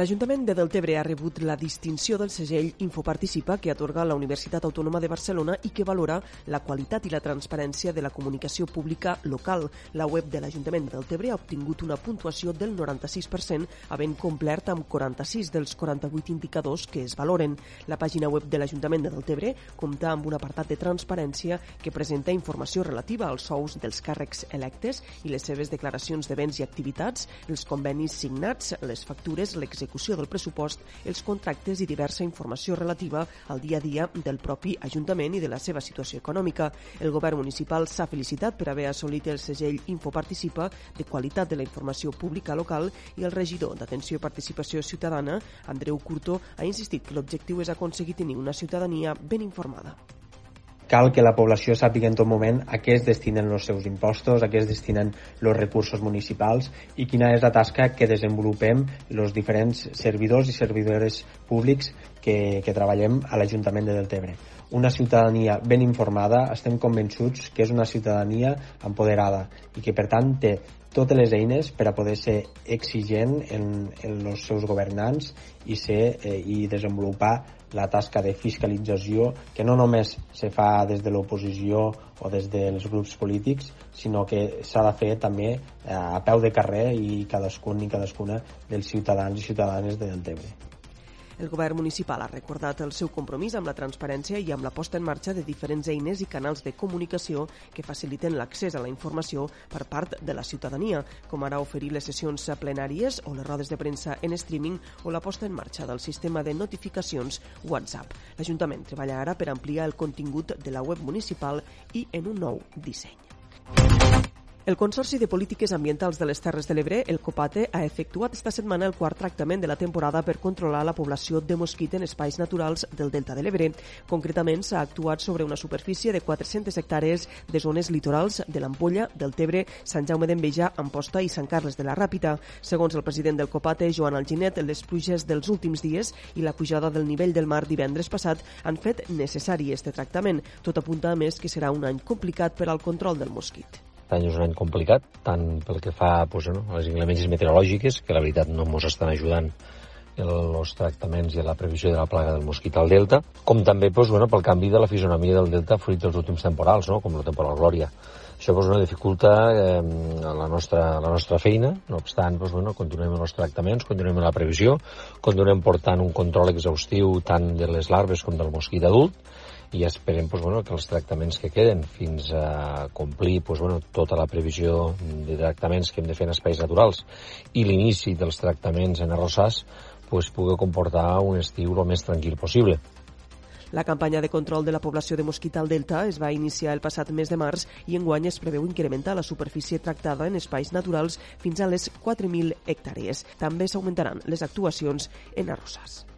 L'Ajuntament de Deltebre ha rebut la distinció del segell Infoparticipa que atorga la Universitat Autònoma de Barcelona i que valora la qualitat i la transparència de la comunicació pública local. La web de l'Ajuntament de Deltebre ha obtingut una puntuació del 96%, havent complert amb 46 dels 48 indicadors que es valoren. La pàgina web de l'Ajuntament de Deltebre compta amb un apartat de transparència que presenta informació relativa als sous dels càrrecs electes i les seves declaracions de béns i activitats, els convenis signats, les factures, l'execució l'execució del pressupost, els contractes i diversa informació relativa al dia a dia del propi Ajuntament i de la seva situació econòmica. El govern municipal s'ha felicitat per haver assolit el segell Infoparticipa de qualitat de la informació pública local i el regidor d'Atenció i Participació Ciutadana, Andreu Curto, ha insistit que l'objectiu és aconseguir tenir una ciutadania ben informada cal que la població sàpiga en tot moment a què es destinen els seus impostos, a què es destinen els recursos municipals i quina és la tasca que desenvolupem els diferents servidors i servidores públics que, que treballem a l'Ajuntament de Deltebre. Una ciutadania ben informada, estem convençuts que és una ciutadania empoderada i que per tant té totes les eines per a poder ser exigent en, en els seus governants i, ser, eh, i desenvolupar la tasca de fiscalització que no només se fa des de l'oposició o des dels grups polítics, sinó que s'ha de fer també eh, a peu de carrer i cadascun i cadascuna dels ciutadans i ciutadanes de Deltebre. El govern municipal ha recordat el seu compromís amb la transparència i amb la posta en marxa de diferents eines i canals de comunicació que faciliten l'accés a la informació per part de la ciutadania, com ara oferir les sessions plenàries o les rodes de premsa en streaming o la posta en marxa del sistema de notificacions WhatsApp. L'Ajuntament treballa ara per ampliar el contingut de la web municipal i en un nou disseny. El Consorci de Polítiques Ambientals de les Terres de l'Ebre, el COPATE, ha efectuat esta setmana el quart tractament de la temporada per controlar la població de mosquit en espais naturals del Delta de l'Ebre. Concretament, s'ha actuat sobre una superfície de 400 hectàrees de zones litorals de l'Ampolla, del Tebre, Sant Jaume d'Enveja, Amposta i Sant Carles de la Ràpita. Segons el president del COPATE, Joan Alginet, les pluges dels últims dies i la pujada del nivell del mar divendres passat han fet necessari este tractament. Tot apunta a més que serà un any complicat per al control del mosquit. Aquest any és un any complicat, tant pel que fa pues, no, a les inclemències meteorològiques, que la veritat no ens estan ajudant els tractaments i la previsió de la plaga del mosquit al delta, com també pues, bueno, pel canvi de la fisonomia del delta fruit dels últims temporals, no? com la temporal Glòria. Això pues, no, dificulta eh, la, nostra, la nostra feina, no obstant, pues, bueno, continuem els tractaments, continuem la previsió, continuem portant un control exhaustiu tant de les larves com del mosquit adult, i esperem pues, bueno, que els tractaments que queden fins a complir pues, bueno, tota la previsió de tractaments que hem de fer en espais naturals i l'inici dels tractaments en arrossars pues, pugui comportar un estiu el més tranquil possible. La campanya de control de la població de mosquit al Delta es va iniciar el passat mes de març i enguany es preveu incrementar la superfície tractada en espais naturals fins a les 4.000 hectàrees. També s'augmentaran les actuacions en arrossars.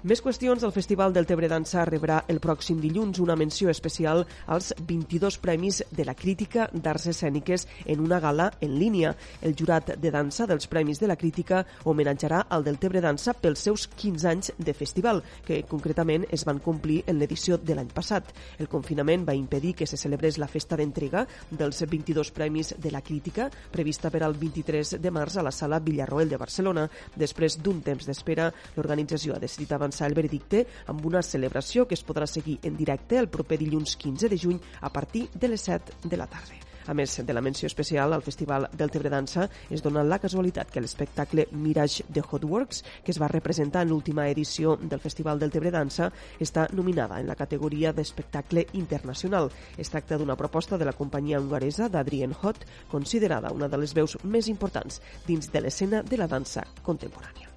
Més qüestions, el Festival del Tebre Dansa rebrà el pròxim dilluns una menció especial als 22 premis de la crítica d'arts escèniques en una gala en línia. El jurat de dansa dels Premis de la Crítica homenatjarà al del Tebre Dansa pels seus 15 anys de festival, que concretament es van complir en l'edició de l'any passat. El confinament va impedir que se celebrés la festa d'entrega dels 22 Premis de la Crítica, prevista per al 23 de març a la sala Villarroel de Barcelona. Després d'un temps d'espera, l'organització ha decidit avançar avançar el veredicte amb una celebració que es podrà seguir en directe el proper dilluns 15 de juny a partir de les 7 de la tarda. A més de la menció especial al Festival del Tebre Dansa, es dona la casualitat que l'espectacle Mirage de Hotworks, que es va representar en l'última edició del Festival del Tebre Dansa, està nominada en la categoria d'espectacle internacional. Es tracta d'una proposta de la companyia hongaresa d'Adrien Hot, considerada una de les veus més importants dins de l'escena de la dansa contemporània.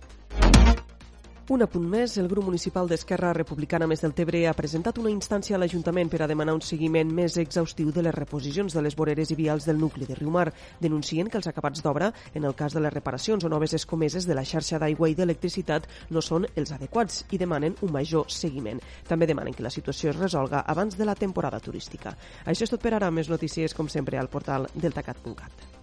Un apunt més, el grup municipal d'Esquerra Republicana Més del Tebre ha presentat una instància a l'Ajuntament per a demanar un seguiment més exhaustiu de les reposicions de les voreres i vials del nucli de Riumar. Denuncien que els acabats d'obra, en el cas de les reparacions o noves escomeses de la xarxa d'aigua i d'electricitat, no són els adequats i demanen un major seguiment. També demanen que la situació es resolga abans de la temporada turística. Això és tot per ara. Més notícies, com sempre, al portal deltacat.cat.